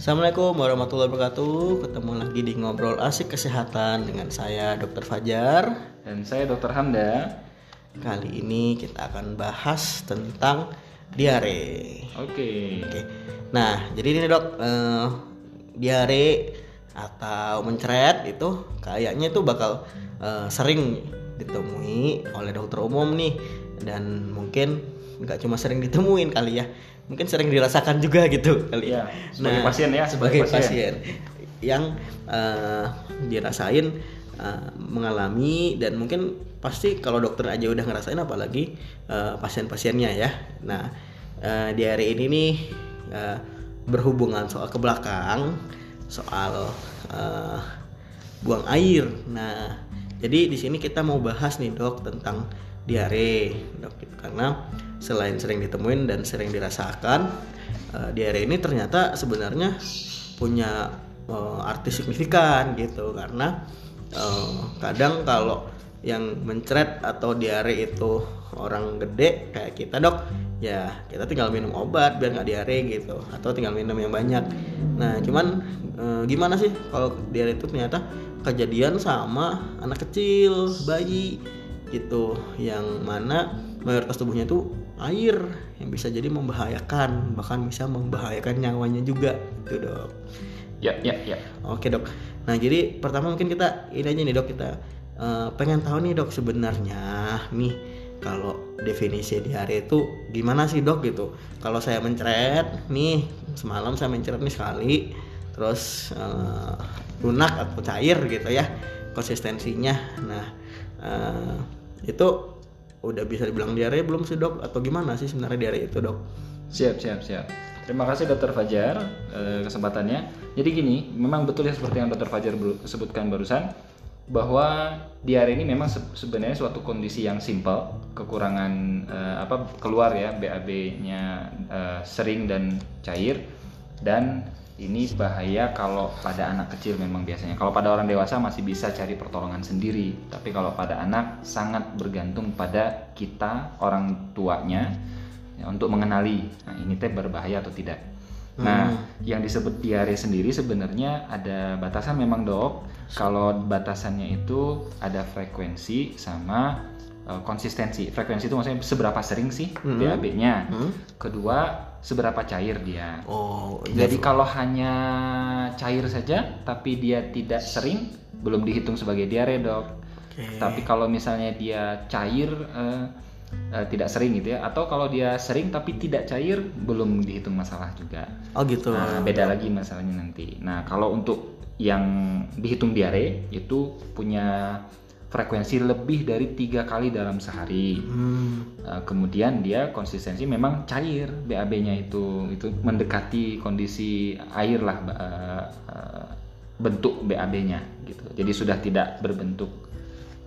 Assalamualaikum warahmatullahi wabarakatuh. Ketemu lagi di ngobrol asik kesehatan dengan saya Dr. Fajar. Dan saya Dr. Hamda. Kali ini kita akan bahas tentang diare. Oke. Oke. Nah, jadi ini dok, eh, diare atau mencret itu kayaknya itu bakal eh, sering ditemui oleh dokter umum nih dan mungkin nggak cuma sering ditemuin kali ya, mungkin sering dirasakan juga gitu kali Iya, sebagai pasien ya, sebagai, sebagai pasien. pasien. yang eh, dirasain eh, mengalami dan mungkin pasti kalau dokter aja udah ngerasain apalagi eh, pasien-pasiennya ya. Nah, eh, di hari ini nih eh, berhubungan soal ke belakang, soal eh, buang air. Nah, jadi di sini kita mau bahas nih dok tentang diare, dok, karena selain sering ditemuin dan sering dirasakan, eh, diare ini ternyata sebenarnya punya eh, arti signifikan gitu, karena eh, kadang kalau yang mencret atau diare itu orang gede kayak kita dok ya kita tinggal minum obat biar nggak diare gitu atau tinggal minum yang banyak. Nah cuman eh, gimana sih kalau diare itu ternyata kejadian sama anak kecil bayi gitu yang mana mayoritas tubuhnya itu air yang bisa jadi membahayakan bahkan bisa membahayakan nyawanya juga gitu dok Ya, ya, ya. Oke dok. Nah jadi pertama mungkin kita ini aja nih dok kita eh, pengen tahu nih dok sebenarnya nih kalau definisi diare itu gimana sih dok gitu. Kalau saya mencret nih semalam saya mencret nih sekali terus eh, lunak atau cair gitu ya konsistensinya. Nah eh, itu udah bisa dibilang diare belum sih dok atau gimana sih sebenarnya diare itu dok? Siap, siap, siap. Terima kasih Dokter Fajar eh, kesempatannya. Jadi gini, memang betul ya seperti yang Dokter Fajar sebutkan barusan bahwa diare ini memang se- sebenarnya suatu kondisi yang simpel, kekurangan eh, apa keluar ya BAB-nya eh, sering dan cair dan ini bahaya kalau pada anak kecil memang biasanya. Kalau pada orang dewasa masih bisa cari pertolongan sendiri, tapi kalau pada anak sangat bergantung pada kita orang tuanya ya, untuk mengenali nah, ini teh berbahaya atau tidak. Nah, yang disebut diare sendiri sebenarnya ada batasan memang dok. Kalau batasannya itu ada frekuensi sama eh, konsistensi. Frekuensi itu maksudnya seberapa sering sih BAB-nya. Kedua, seberapa cair dia. Oh Jadi kalau hanya cair saja tapi dia tidak sering belum dihitung sebagai diare dok. Oke. Tapi kalau misalnya dia cair eh, tidak sering gitu ya, atau kalau dia sering tapi tidak cair belum dihitung masalah juga. oh gitu. Nah, beda lagi masalahnya nanti. Nah kalau untuk yang dihitung diare itu punya frekuensi lebih dari tiga kali dalam sehari. Hmm. Uh, kemudian dia konsistensi memang cair BAB-nya itu itu mendekati kondisi air lah uh, uh, bentuk BAB-nya gitu. Jadi sudah tidak berbentuk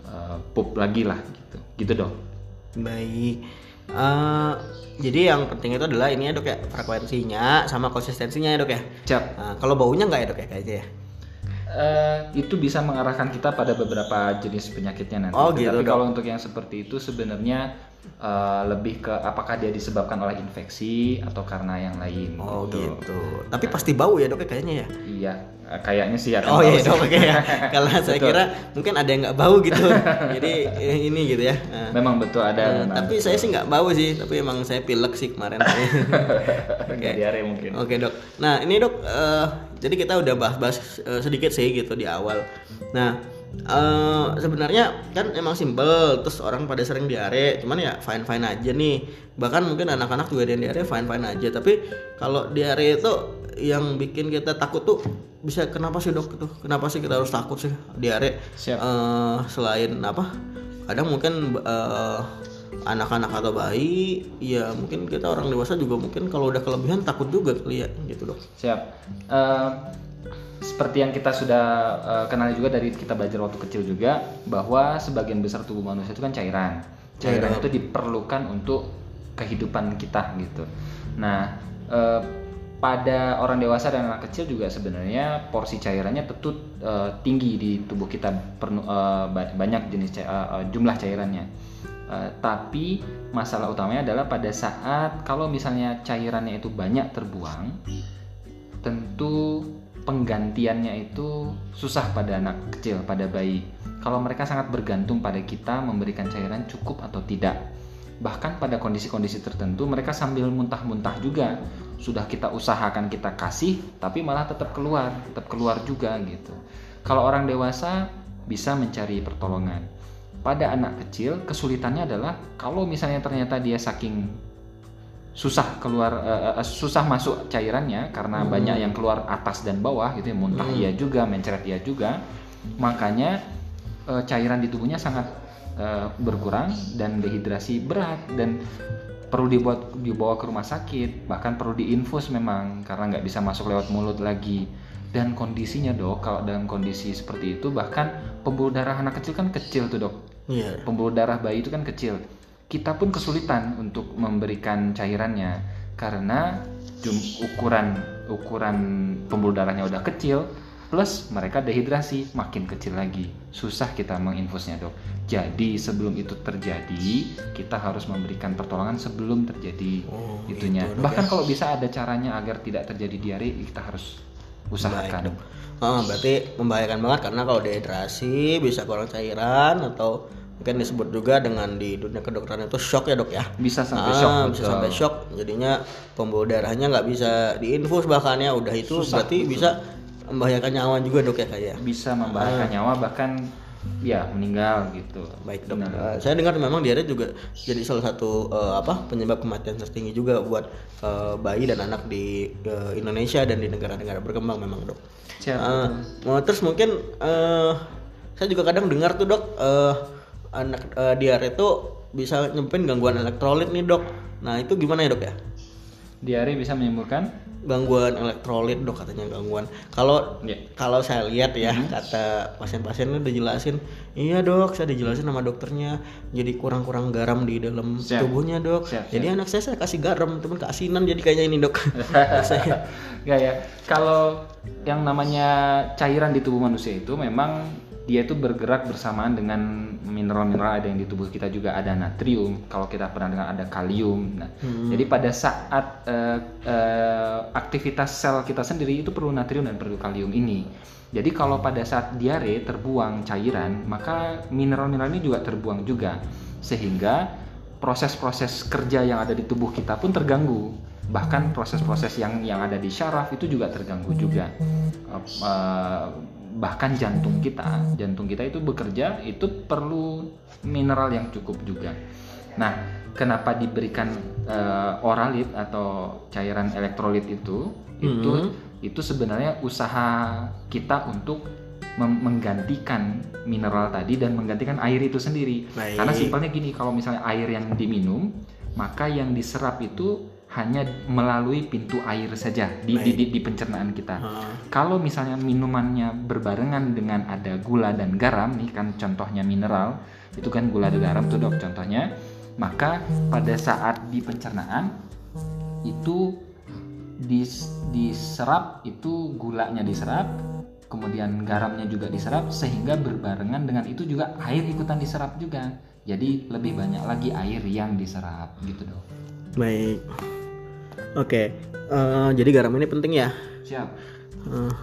uh, pup lagi lah gitu. Gitu dong. Baik. Eh, jadi yang penting itu adalah ini ya dok ya frekuensinya sama konsistensinya ya dok ya. Cap. Nah, kalau baunya nggak ya dok ya kayaknya ya. Eh, itu bisa mengarahkan kita pada beberapa jenis penyakitnya nanti. Oh, gitu, Tapi kalau untuk yang seperti itu sebenarnya eh, lebih ke apakah dia disebabkan oleh infeksi atau karena yang lain. Oh gitu. Tapi pasti bau ya dok ya kayaknya ya. Iya, eh, kayaknya sih Oh iya sih. dok oke ya. Kalau saya Betul. kira mungkin ada yang nggak bau gitu. jadi eh, ini gitu ya. Nah, Memang betul ada. memang. tapi saya sih nggak bau sih. Tapi emang saya pilek sih kemarin. Oke. Nggak diare mungkin. Oke dok. Nah ini dok, eh, jadi kita udah bahas-bahas eh, sedikit sih gitu di awal. Nah eh, sebenarnya kan emang simpel, terus orang pada sering diare, cuman ya fine fine aja nih. Bahkan mungkin anak-anak juga ada yang diare fine fine aja. Tapi kalau diare itu yang bikin kita takut tuh bisa kenapa sih dok itu? Kenapa sih kita harus takut sih diare? Siap. Eh, selain apa? Kadang mungkin eh, anak-anak atau bayi, ya mungkin kita orang dewasa juga mungkin kalau udah kelebihan takut juga kali ya gitu dok. Siap. Eh, seperti yang kita sudah eh, kenali juga dari kita belajar waktu kecil juga bahwa sebagian besar tubuh manusia itu kan cairan. Cairan itu diperlukan untuk kehidupan kita gitu. Nah, eh, pada orang dewasa dan anak kecil juga sebenarnya porsi cairannya tentu eh, tinggi di tubuh kita pernu- ba- banyak jenis eh, jumlah cairannya. Eh, tapi masalah utamanya adalah pada saat kalau misalnya cairannya itu banyak terbuang, tentu penggantiannya itu susah pada anak kecil, pada bayi. Kalau mereka sangat bergantung pada kita memberikan cairan cukup atau tidak. Bahkan pada kondisi-kondisi tertentu mereka sambil muntah-muntah juga. Sudah kita usahakan kita kasih, tapi malah tetap keluar, tetap keluar juga gitu. Kalau orang dewasa bisa mencari pertolongan. Pada anak kecil kesulitannya adalah kalau misalnya ternyata dia saking susah keluar uh, susah masuk cairannya karena hmm. banyak yang keluar atas dan bawah gitu ya muntah hmm. iya juga mencret iya juga makanya uh, cairan di tubuhnya sangat uh, berkurang dan dehidrasi berat dan perlu dibuat dibawa ke rumah sakit bahkan perlu diinfus memang karena nggak bisa masuk lewat mulut lagi dan kondisinya dok kalau dalam kondisi seperti itu bahkan pembuluh darah anak kecil kan kecil tuh dok yeah. pembuluh darah bayi itu kan kecil kita pun kesulitan untuk memberikan cairannya karena jum ukuran ukuran pembuluh darahnya udah kecil plus mereka dehidrasi makin kecil lagi susah kita menginfusnya dok jadi sebelum itu terjadi kita harus memberikan pertolongan sebelum terjadi oh, itunya itu, bahkan ya. kalau bisa ada caranya agar tidak terjadi diare kita harus usahakan Baik, dok. Oh, berarti membahayakan banget karena kalau dehidrasi bisa kurang cairan atau mungkin disebut juga dengan di dunia kedokteran itu shock ya dok ya bisa sampai ah, shock bisa betul. sampai shock jadinya pembuluh darahnya nggak bisa diinfus bahkan ya udah itu Susah, berarti betul. bisa membahayakan nyawa juga dok ya kayak ya? bisa membahayakan ah. nyawa bahkan ya meninggal gitu baik dok uh, saya dengar memang diare juga jadi salah satu uh, apa penyebab kematian tertinggi juga buat uh, bayi dan anak di uh, Indonesia dan di negara-negara berkembang memang dok Siap, uh, terus mungkin uh, saya juga kadang dengar tuh dok uh, anak uh, diare itu bisa nyempen gangguan elektrolit nih dok. Nah itu gimana ya dok ya? Diare bisa menimbulkan gangguan elektrolit dok katanya gangguan. Kalau yeah. kalau saya lihat ya mm -hmm. kata pasien-pasien udah jelasin, iya dok saya dijelasin sama dokternya jadi kurang-kurang garam di dalam siap. tubuhnya dok. Siap, jadi siap. anak saya saya kasih garam temen keasinan jadi kayaknya ini dok. saya. Gak ya. Kalau yang namanya cairan di tubuh manusia itu memang dia itu bergerak bersamaan dengan mineral-mineral ada yang di tubuh kita juga. Ada natrium kalau kita pernah dengar ada kalium. Nah hmm. jadi pada saat uh, uh, aktivitas sel kita sendiri itu perlu natrium dan perlu kalium ini. Jadi kalau pada saat diare terbuang cairan maka mineral-mineral ini juga terbuang juga. Sehingga proses-proses kerja yang ada di tubuh kita pun terganggu. Bahkan proses-proses yang yang ada di syaraf itu juga terganggu juga. Uh, bahkan jantung kita jantung kita itu bekerja itu perlu mineral yang cukup juga nah kenapa diberikan uh, oralit atau cairan elektrolit itu itu mm -hmm. itu sebenarnya usaha kita untuk menggantikan mineral tadi dan menggantikan air itu sendiri Baik. karena simpelnya gini kalau misalnya air yang diminum maka yang diserap itu hanya melalui pintu air saja di, di, di, di pencernaan kita. Hmm. Kalau misalnya minumannya berbarengan dengan ada gula dan garam, nih kan contohnya mineral, itu kan gula dan garam tuh dok contohnya, maka pada saat di pencernaan itu dis, diserap itu gulanya diserap, kemudian garamnya juga diserap sehingga berbarengan dengan itu juga air ikutan diserap juga. Jadi lebih banyak lagi air yang diserap gitu dok. Baik. Oke, okay. uh, eh, jadi garam ini penting ya. Siap. Uh,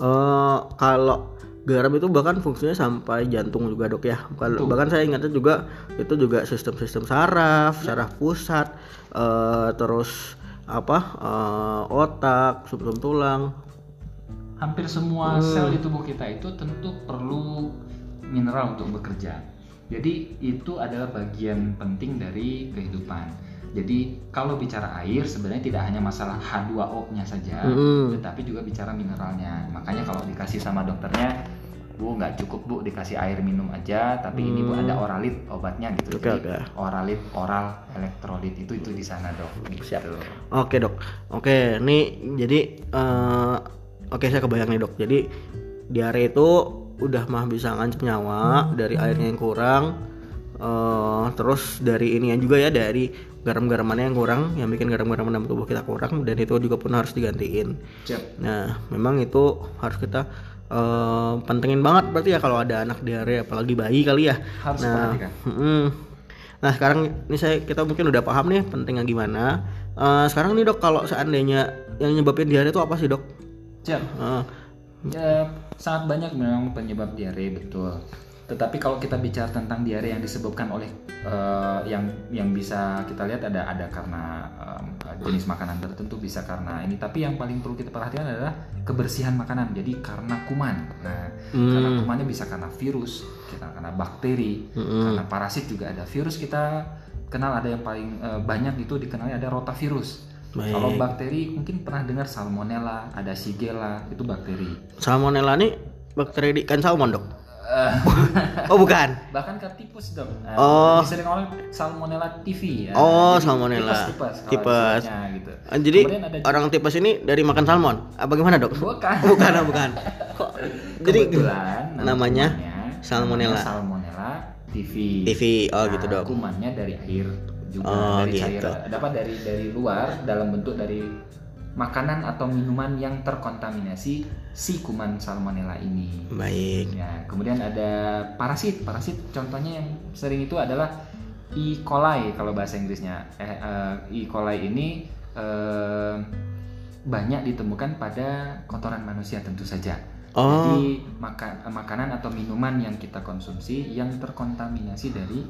uh, kalau garam itu bahkan fungsinya sampai jantung juga dok ya. Kalau bahkan saya ingatnya juga itu juga sistem-sistem saraf, ya. saraf pusat, uh, terus apa uh, otak, sum-sum tulang. Hampir semua hmm. sel di tubuh kita itu tentu perlu mineral untuk bekerja. Jadi itu adalah bagian penting dari kehidupan jadi kalau bicara air sebenarnya tidak hanya masalah H2O-nya saja, mm. tetapi juga bicara mineralnya. Makanya kalau dikasih sama dokternya, Bu nggak cukup Bu dikasih air minum aja, tapi mm. ini Bu ada oralit obatnya gitu. Okay, Jadi okay. oralit, oral, elektrolit itu itu di sana dok. Gitu. Siap. Oke okay, dok. Oke, okay, nih jadi uh, oke okay, saya kebayang nih dok. Jadi diare itu udah mah bisa ngancam nyawa dari airnya yang kurang. Uh, terus dari ini juga ya dari garam-garamannya yang kurang yang bikin garam-garam dalam tubuh kita kurang dan itu juga pun harus digantiin Siap. nah memang itu harus kita uh, pentingin banget berarti ya kalau ada anak diare apalagi bayi kali ya harus nah mm, Nah sekarang ini saya kita mungkin udah paham nih pentingnya gimana. Eh, sekarang nih dok kalau seandainya yang nyebabin diare itu apa sih dok? Siap. Eh, Ya, sangat banyak memang penyebab diare betul. Tetapi kalau kita bicara tentang diare yang disebabkan oleh eh, yang yang bisa kita lihat ada ada karena em, jenis makanan tertentu bisa karena ini. Tapi yang paling perlu kita perhatikan adalah kebersihan makanan. Jadi karena kuman. Nah, karena kumannya bisa karena virus, kita karena bakteri, karena parasit juga ada. Virus kita kenal ada yang paling eh, banyak itu dikenalnya ada rotavirus. Baik. Kalau bakteri mungkin pernah dengar salmonella, ada shigella, itu bakteri. salmonella nih bakteri di ikan salmon dok? Eh, Oh bukan. bahkan ke tipes dong. Nah, Oh. Disering orang salmonella TV ya. Oh, Jadi salmonella. Tipes, tipes, Tipes. gitu. Eh, Jadi orang tipes ini dari makan salmon. Apa gimana dok? bukan. Bukan, oh, bukan. Kok jadi Kebetulan nama namanya salmonella. Salmonella TV. TV. Oh gitu Nah, dok. Kumannya dari air juga Oh, dari gitu. cairan. Dapat dari dari luar dalam bentuk dari makanan atau minuman yang terkontaminasi si kuman salmonella ini. Baik. Ya, kemudian ada parasit. Parasit contohnya yang sering itu adalah E. coli kalau bahasa Inggrisnya. Eh, eh, E. coli ini eh, banyak ditemukan pada kotoran manusia tentu saja. Oh. Jadi maka- makanan atau minuman yang kita konsumsi yang terkontaminasi dari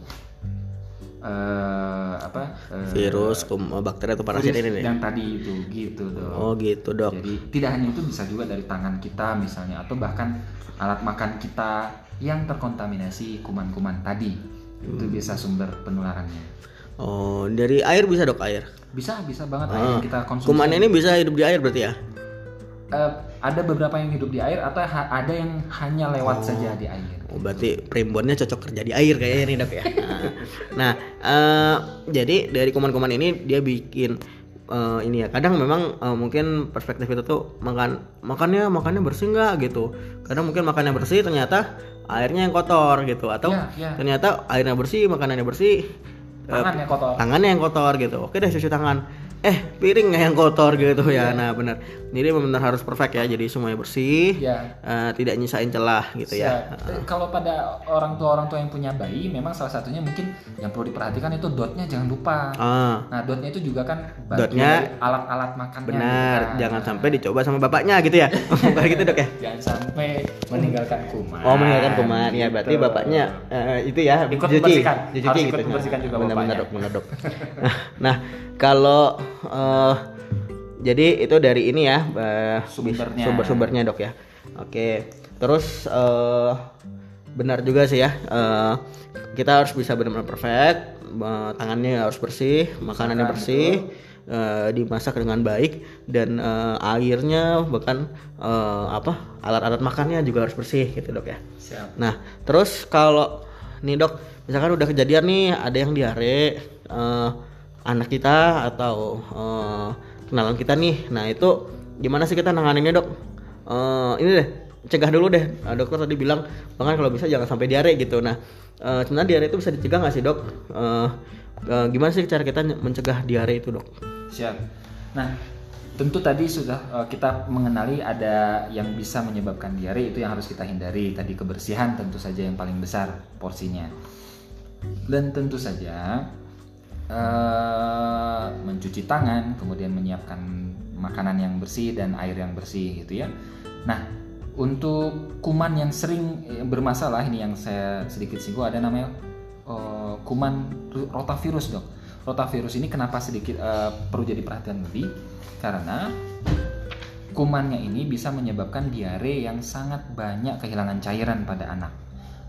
eh, apa eh, Virus, kum, bakteri atau parasit ini nih. yang tadi itu gitu dong. Oh gitu dok. Jadi tidak hanya itu bisa juga dari tangan kita misalnya atau bahkan alat makan kita yang terkontaminasi kuman-kuman tadi. Itu Hmm. bisa sumber penularannya. Oh dari air bisa dok air. Bisa bisa banget air yang kita konsumsi. Kuman ini bisa hidup di air berarti ya? Eh, ada beberapa yang hidup di air atau ha- ada yang hanya lewat saja di air. Oh, berarti primbonnya cocok kerja di air kayaknya nih dok ya. Nah, eh, jadi dari kuman-kuman ini dia bikin eh, ini ya. Kadang memang eh, mungkin perspektif itu tuh makan makannya makannya bersih nggak gitu. Kadang mungkin makannya bersih ternyata airnya yang kotor gitu atau Ya, ya. ternyata airnya bersih makanannya bersih Tangannya kotor. tangannya yang kotor gitu. Oke deh cuci tangan. Eh piringnya yang kotor gitu ya. Nah benar. Jadi benar harus perfect ya. Jadi semuanya bersih. Ya. eh, tidak nyisain celah gitu ya. Siap. Eh, Kalau pada orang tua orang tua yang punya bayi, memang salah satunya mungkin yang perlu diperhatikan itu dotnya jangan lupa. Ah, Nah, dotnya itu juga kan Dotnya alat-alat benar. gitu kan. Jangan sampai dicoba sama bapaknya gitu ya. Bukan gitu dok ya. Jangan sampai meninggalkan kuman. Oh meninggalkan kuman ya berarti Gitu. bapaknya eh, itu ya Ikut cuci, membersihkan. cuci Harus gitu. ikut membersihkan juga benar, benar dok, benar dok. nah, nah, kalau eh, jadi itu dari ini ya eh, Sumbernya. sumber-sumbernya dok ya. Oke. Terus eh, benar juga sih ya. eh, kita harus bisa benar-benar perfect. tangannya harus bersih, makanannya bersih. eh, dimasak dengan baik dan eh, airnya bahkan eh, apa alat-alat makannya juga harus bersih gitu dok ya. Siap. Nah, terus kalau nih dok, misalkan udah kejadian nih ada yang diare eh, anak kita atau eh, kenalan kita nih, nah itu gimana sih kita nanganinnya dok? Eh, ini deh, cegah dulu deh. Nah, dokter tadi bilang bahkan kalau bisa jangan sampai diare gitu. Nah, eh, sebenarnya diare itu bisa dicegah nggak sih dok? Eh, eh, gimana sih cara kita mencegah diare itu dok? Siap. Nah, tentu tadi sudah eh, kita mengenali ada yang bisa menyebabkan diare itu yang harus kita hindari. Tadi kebersihan tentu saja yang paling besar porsinya. Dan tentu saja eh, mencuci tangan, kemudian menyiapkan makanan yang bersih dan air yang bersih gitu ya. Nah, untuk kuman yang sering eh, bermasalah ini yang saya sedikit singgung ada namanya eh, kuman rotavirus dok. Rotavirus ini kenapa sedikit eh, perlu jadi perhatian lebih? Karena kumannya ini bisa menyebabkan diare yang sangat banyak kehilangan cairan pada anak.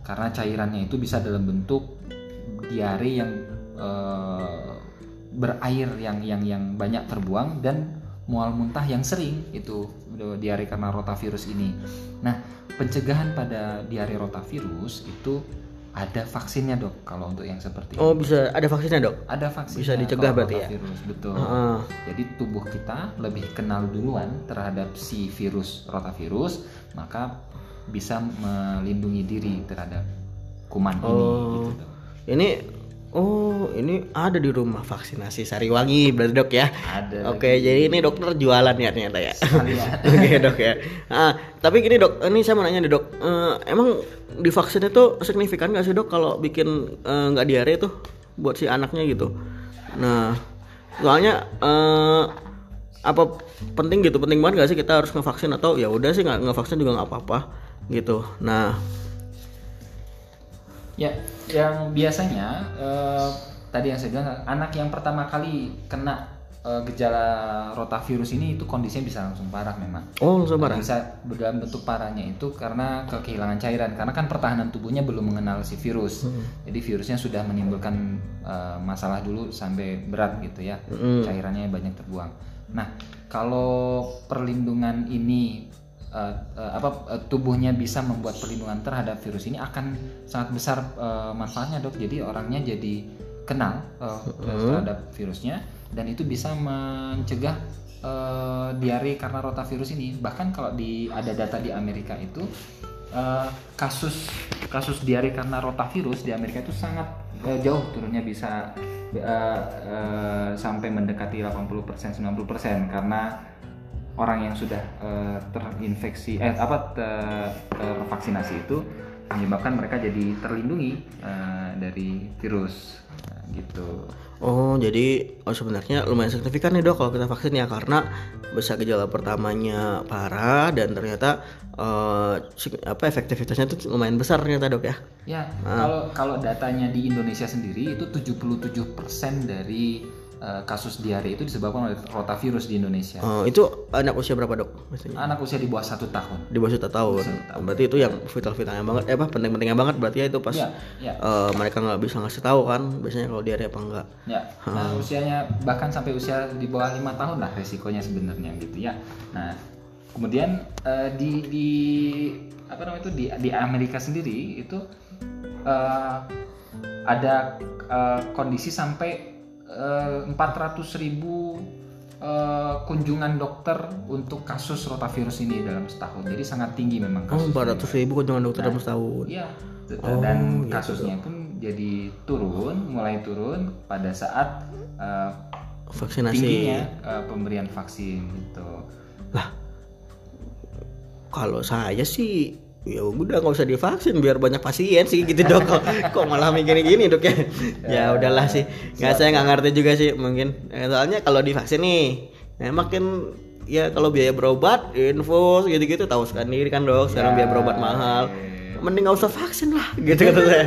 Karena cairannya itu bisa dalam bentuk diare yang eh, berair yang yang yang banyak terbuang dan mual muntah yang sering itu diare karena rotavirus ini. Nah, pencegahan pada diare rotavirus itu ada vaksinnya dok kalau untuk yang seperti Oh ini. bisa ada vaksinnya dok? Ada vaksin Bisa dicegah berarti ya? Virus, betul. Heeh. Jadi tubuh kita lebih kenal duluan terhadap si virus rotavirus, maka bisa melindungi diri terhadap kuman ini. Oh. Gitu, dok. Ini oh ini ada di rumah vaksinasi Sariwangi berarti dok ya. Ada Oke, jadi ini dokter jualan ya ternyata ya. Sekalian. Oke dok ya. Ah, tapi gini dok, ini saya mau nanya nih dok, Eh, emang divaksin itu signifikan nggak sih dok kalau bikin eh, nggak diare itu? buat si anaknya gitu nah soalnya eh, apa penting gitu penting banget gak sih kita harus ngevaksin atau ya udah sih nggak ngevaksin juga nggak apa-apa gitu nah Ya, yang biasanya eh, tadi yang saya bilang anak yang pertama kali kena eh, gejala rotavirus ini itu kondisinya bisa langsung parah memang. oh langsung parah Bisa dalam bentuk parahnya itu karena ke- kehilangan cairan karena kan pertahanan tubuhnya belum mengenal si virus. Hmm. Jadi virusnya sudah menimbulkan eh, masalah dulu sampai berat gitu ya. Hmm. Cairannya banyak terbuang. Nah, kalau perlindungan ini eh, apa eh, tubuhnya bisa membuat perlindungan terhadap virus ini akan sangat besar eh, manfaatnya, Dok. Jadi orangnya jadi kenal eh, terhadap virusnya dan itu bisa mencegah eh, diare karena rotavirus ini. Bahkan kalau di ada data di Amerika itu eh, kasus kasus diare karena rotavirus di Amerika itu sangat eh, jauh turunnya bisa eh, eh, sampai mendekati 80% 90% karena orang yang sudah eh, terinfeksi eh apa ter- tervaksinasi itu menyebabkan mereka jadi terlindungi eh, dari virus Nah, gitu. Oh, jadi oh sebenarnya lumayan signifikan nih dok kalau kita vaksin ya karena bisa gejala pertamanya parah dan ternyata eh, sig- apa efektivitasnya itu lumayan besar ternyata dok ya. Ya, kalau kalau datanya di Indonesia sendiri itu 77% dari eh, kasus diare itu disebabkan oleh rotavirus di Indonesia. Eh, itu anak usia berapa dok? Biasanya? Anak usia di bawah satu tahun. Di bawah satu tahun. Berarti itu yang vital-vitalnya banget, eh apa penting-pentingnya banget berarti ya itu pas Ya, ya, eh, mereka nggak bisa ngasih tahu kan biasanya kalau diare apa enggak. ya. Nah, usianya bahkan sampai usia di bawah lima tahun lah resikonya sebenarnya gitu ya. Nah, kemudian eh, di di apa namanya itu di di Amerika sendiri itu eh, ada eh, kondisi sampai empat ratus ribu eh, kunjungan dokter untuk kasus rotavirus ini dalam setahun. Jadi sangat tinggi memang Oh, kasusnya. 400 ribu kunjungan dokter dalam setahun. Iya. Oh, dan gitu kasusnya pun jadi turun, mulai turun pada saat eh, Vaksinasi. tingginya eh, pemberian vaksin gitu. Kalau saya sih ya udah nggak usah divaksin biar banyak pasien sih gitu dok kok, kok malah mikir gini dok ya? Ya udahlah sih. Nggak saya nggak ngerti juga sih mungkin. Eh, soalnya kalau divaksin nih ya makin ya kalau biaya berobat infus gitu-gitu tahu sendiri kan dok. Sekarang biaya berobat mahal. mending nggak usah vaksin lah gitu kata saya.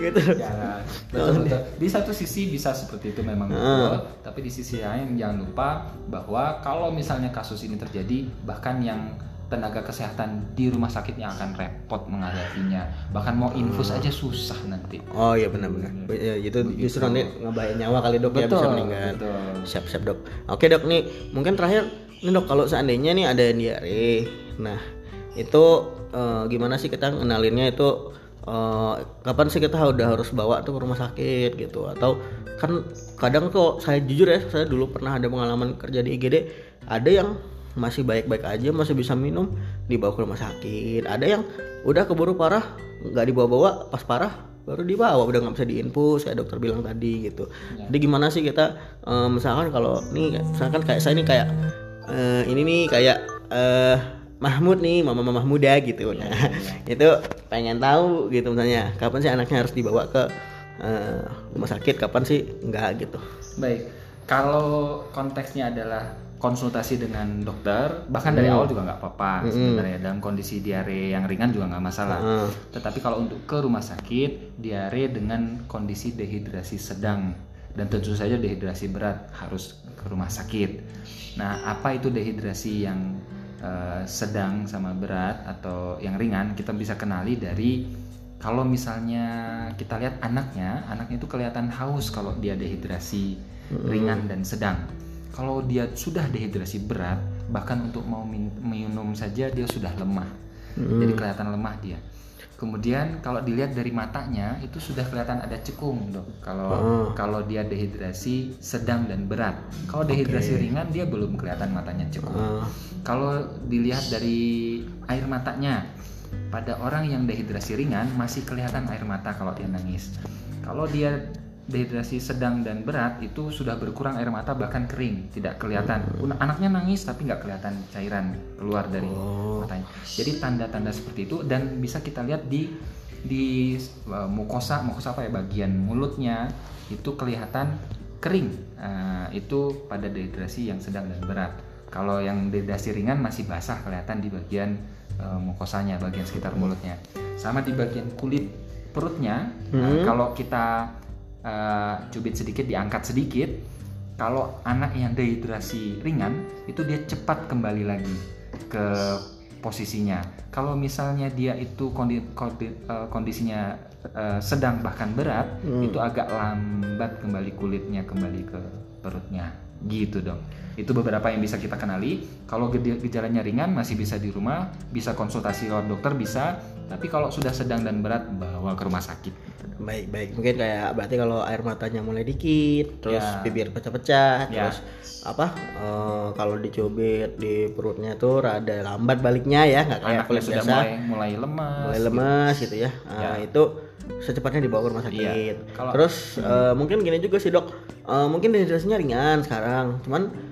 Gitu. Ya, betul, betul. Di satu sisi bisa seperti itu memang betul, tapi di sisi lain jangan lupa bahwa kalau misalnya kasus ini terjadi, bahkan yang tenaga kesehatan di rumah sakit yang akan repot menghadapinya, bahkan mau infus aja susah nanti. oh iya benar-benar. Ya, itu justru nanti ngebahayain nyawa kali dok ya bisa Betul, meninggal. betul. siap siap dok. Oke dok nih mungkin terakhir nih dok kalau seandainya nih ada yang diare nah itu eh, gimana sih kita ngenalinnya itu eh, kapan sih kita udah harus bawa tuh ke rumah sakit gitu? Atau kan kadang kok saya jujur ya saya dulu pernah ada pengalaman kerja di IGD ada yang masih baik-baik aja masih bisa minum dibawa ke rumah sakit. Ada yang udah keburu parah nggak dibawa-bawa pas parah baru dibawa. Udah nggak bisa diinfus kayak dokter bilang tadi gitu. Jadi gimana sih kita eh, misalkan kalau nih misalkan kayak saya nih kayak eh, ini nih kayak eh Mahmud nih mama mama muda gitu. Nah itu pengen tahu gitu misalnya kapan sih anaknya harus dibawa ke eh, rumah sakit kapan sih enggak gitu. Baik, kalau konteksnya adalah konsultasi dengan dokter, bahkan dari awal juga nggak apa-apa sebenarnya dalam kondisi diare yang ringan juga nggak masalah. Heeh. Tetapi kalau untuk ke rumah sakit, diare dengan kondisi dehidrasi sedang dan tentu saja dehidrasi berat harus ke rumah sakit. Nah, apa itu dehidrasi yang eh, sedang sama berat atau yang ringan? Kita bisa kenali dari kalau misalnya kita lihat anaknya, anaknya itu kelihatan haus kalau dia dehidrasi ringan dan sedang. Kalau dia sudah dehidrasi berat, bahkan untuk mau min- minum saja dia sudah lemah. Jadi kelihatan lemah dia. Kemudian kalau dilihat dari matanya itu sudah kelihatan ada cekung, Dok. Kalau kalau dia dehidrasi sedang dan berat. Kalau dehidrasi ringan dia belum kelihatan matanya cekung. Eh, Kalau dilihat dari air matanya, pada orang yang dehidrasi ringan masih kelihatan air mata kalau dia nangis. Kalau dia dehidrasi sedang dan berat itu sudah berkurang air mata bahkan kering, tidak kelihatan. Anaknya nangis tapi nggak kelihatan cairan keluar dari matanya. Jadi tanda-tanda seperti itu dan bisa kita lihat di di uh, mukosa mukosa apa ya bagian mulutnya itu kelihatan kering. Uh, itu pada dehidrasi yang sedang dan berat. Kalau yang dehidrasi ringan masih basah kelihatan di bagian uh, mukosanya bagian sekitar mulutnya. Sama di bagian kulit perutnya uh, kalau kita uh, cubit sedikit diangkat sedikit kalau anak yang dehidrasi ringan itu dia cepat kembali lagi ke posisinya. Kalau misalnya dia itu kondi, kondi, uh, kondisinya uh, sedang bahkan berat, hmm. itu agak lambat kembali kulitnya kembali ke perutnya. Gitu dong. Itu beberapa yang bisa kita kenali. Kalau gejalanya ringan masih bisa di rumah, bisa konsultasi lewat dokter bisa, tapi kalau sudah sedang dan berat bawa ke rumah sakit baik baik mungkin kayak berarti kalau air matanya mulai dikit terus ya. bibir pecah-pecah ya. terus apa uh, kalau dicubit di perutnya tuh rada lambat baliknya ya nggak kayak kulit biasa mulai, mulai lemas mulai lemas gitu, gitu ya uh, ya. itu secepatnya dibawa ke rumah sakit ya. kalau, terus hmm. uh, mungkin gini juga sih dok uh, mungkin dehidrasinya ringan sekarang cuman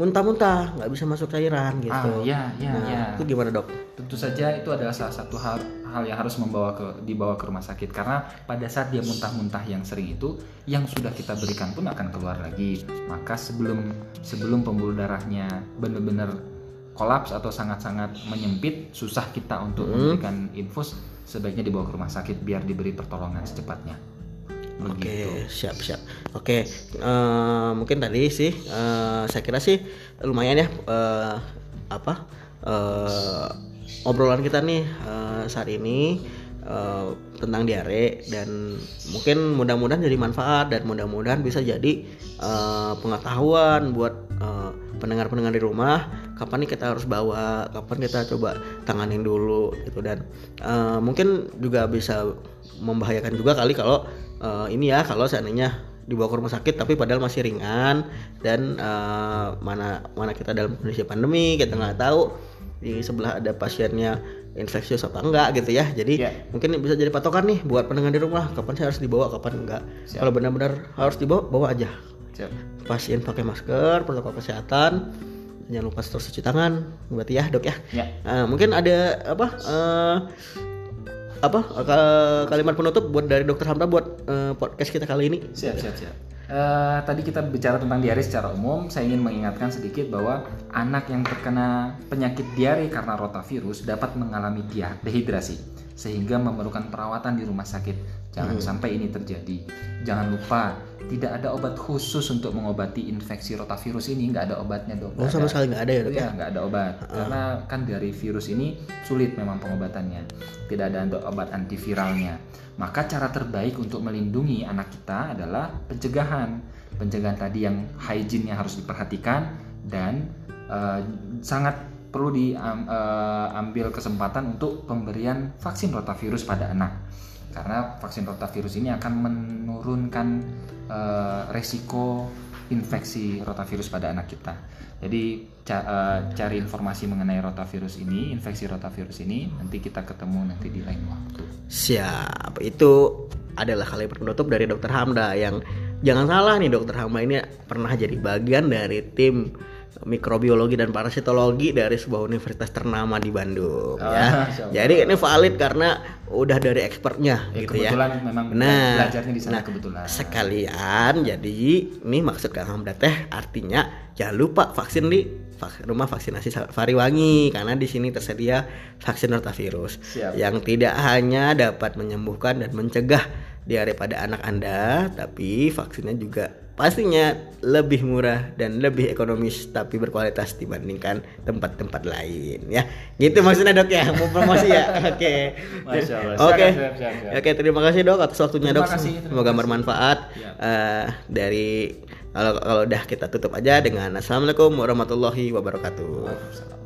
muntah-muntah nggak bisa masuk cairan gitu. Ah, ya, ya, nah, ya. Itu gimana dok? Tentu saja itu adalah salah satu hal hal yang harus membawa ke dibawa ke rumah sakit karena pada saat dia muntah-muntah yang sering itu yang sudah kita berikan pun akan keluar lagi. Maka sebelum sebelum pembuluh darahnya benar-benar kolaps atau sangat-sangat menyempit, susah kita untuk hmm. memberikan infus, sebaiknya dibawa ke rumah sakit biar diberi pertolongan secepatnya. Oke, okay, siap siap. Oke, okay, uh, eh, mungkin tadi sih uh, saya kira sih lumayan ya uh, apa uh, obrolan kita nih uh, saat ini uh, tentang diare dan mungkin mudah-mudahan jadi manfaat dan mudah-mudahan bisa jadi uh, pengetahuan buat uh, pendengar-pendengar di rumah kapan nih kita harus bawa kapan kita coba tanganin dulu gitu dan uh, mungkin juga bisa membahayakan juga kali kalau uh, ini ya kalau seandainya dibawa ke rumah sakit tapi padahal masih ringan dan uh, mana mana kita dalam kondisi pandemi kita nggak tahu di sebelah ada pasiennya infeksius apa enggak gitu ya jadi yeah. mungkin bisa jadi patokan nih buat pendengar di rumah kapan saya harus dibawa kapan enggak kalau benar-benar harus dibawa bawa aja Siap. pasien pakai masker protokol kesehatan jangan lupa terus cuci tangan berarti ya dok ya, ya. Uh, mungkin ada apa uh, apa kalimat penutup buat dari dokter Hamda buat uh, podcast kita kali ini? Siap, siap, siap. Uh, tadi kita bicara tentang diare secara umum. Saya ingin mengingatkan sedikit bahwa anak yang terkena penyakit diare karena rotavirus dapat mengalami dehidrasi sehingga memerlukan perawatan di rumah sakit. Jangan hmm. sampai ini terjadi. Jangan lupa tidak ada obat khusus untuk mengobati infeksi rotavirus ini. Nggak ada obatnya dok. Oh sama sekali nggak ada ya dok? Iya nggak ada obat. Uh. Karena kan dari virus ini sulit memang pengobatannya. Tidak ada obat antiviralnya. Maka cara terbaik untuk melindungi anak kita adalah pencegahan. Pencegahan tadi yang hygiene harus diperhatikan dan uh, sangat perlu diambil uh, kesempatan untuk pemberian vaksin rotavirus pada anak karena vaksin rotavirus ini akan menurunkan uh, resiko infeksi rotavirus pada anak kita. Jadi uh, cari informasi mengenai rotavirus ini, infeksi rotavirus ini, nanti kita ketemu nanti di lain waktu. Siap, itu adalah kalimat penutup dari Dokter Hamda yang jangan salah nih Dokter Hamda ini pernah jadi bagian dari tim mikrobiologi dan parasitologi dari sebuah universitas ternama di Bandung oh, ya. Jadi ini valid karena udah dari expertnya ya, gitu ya. Kebetulan memang nah, belajarnya di sana nah, kebetulan. Sekalian jadi ini maksud Kang Hamda teh artinya jangan lupa vaksin di rumah vaksinasi Fariwangi karena di sini tersedia vaksin rotavirus Siap. yang tidak hanya dapat menyembuhkan dan mencegah diare pada anak Anda, tapi vaksinnya juga pastinya lebih murah dan lebih ekonomis tapi berkualitas dibandingkan tempat-tempat lain ya. Gitu maksudnya dok ya? Mau promosi ya? Oke. Oke. Oke terima kasih dok atas waktunya terima dok. kasih, semoga bermanfaat. Ya. uh, dari kalau kalau udah kita tutup aja dengan assalamualaikum warahmatullahi wabarakatuh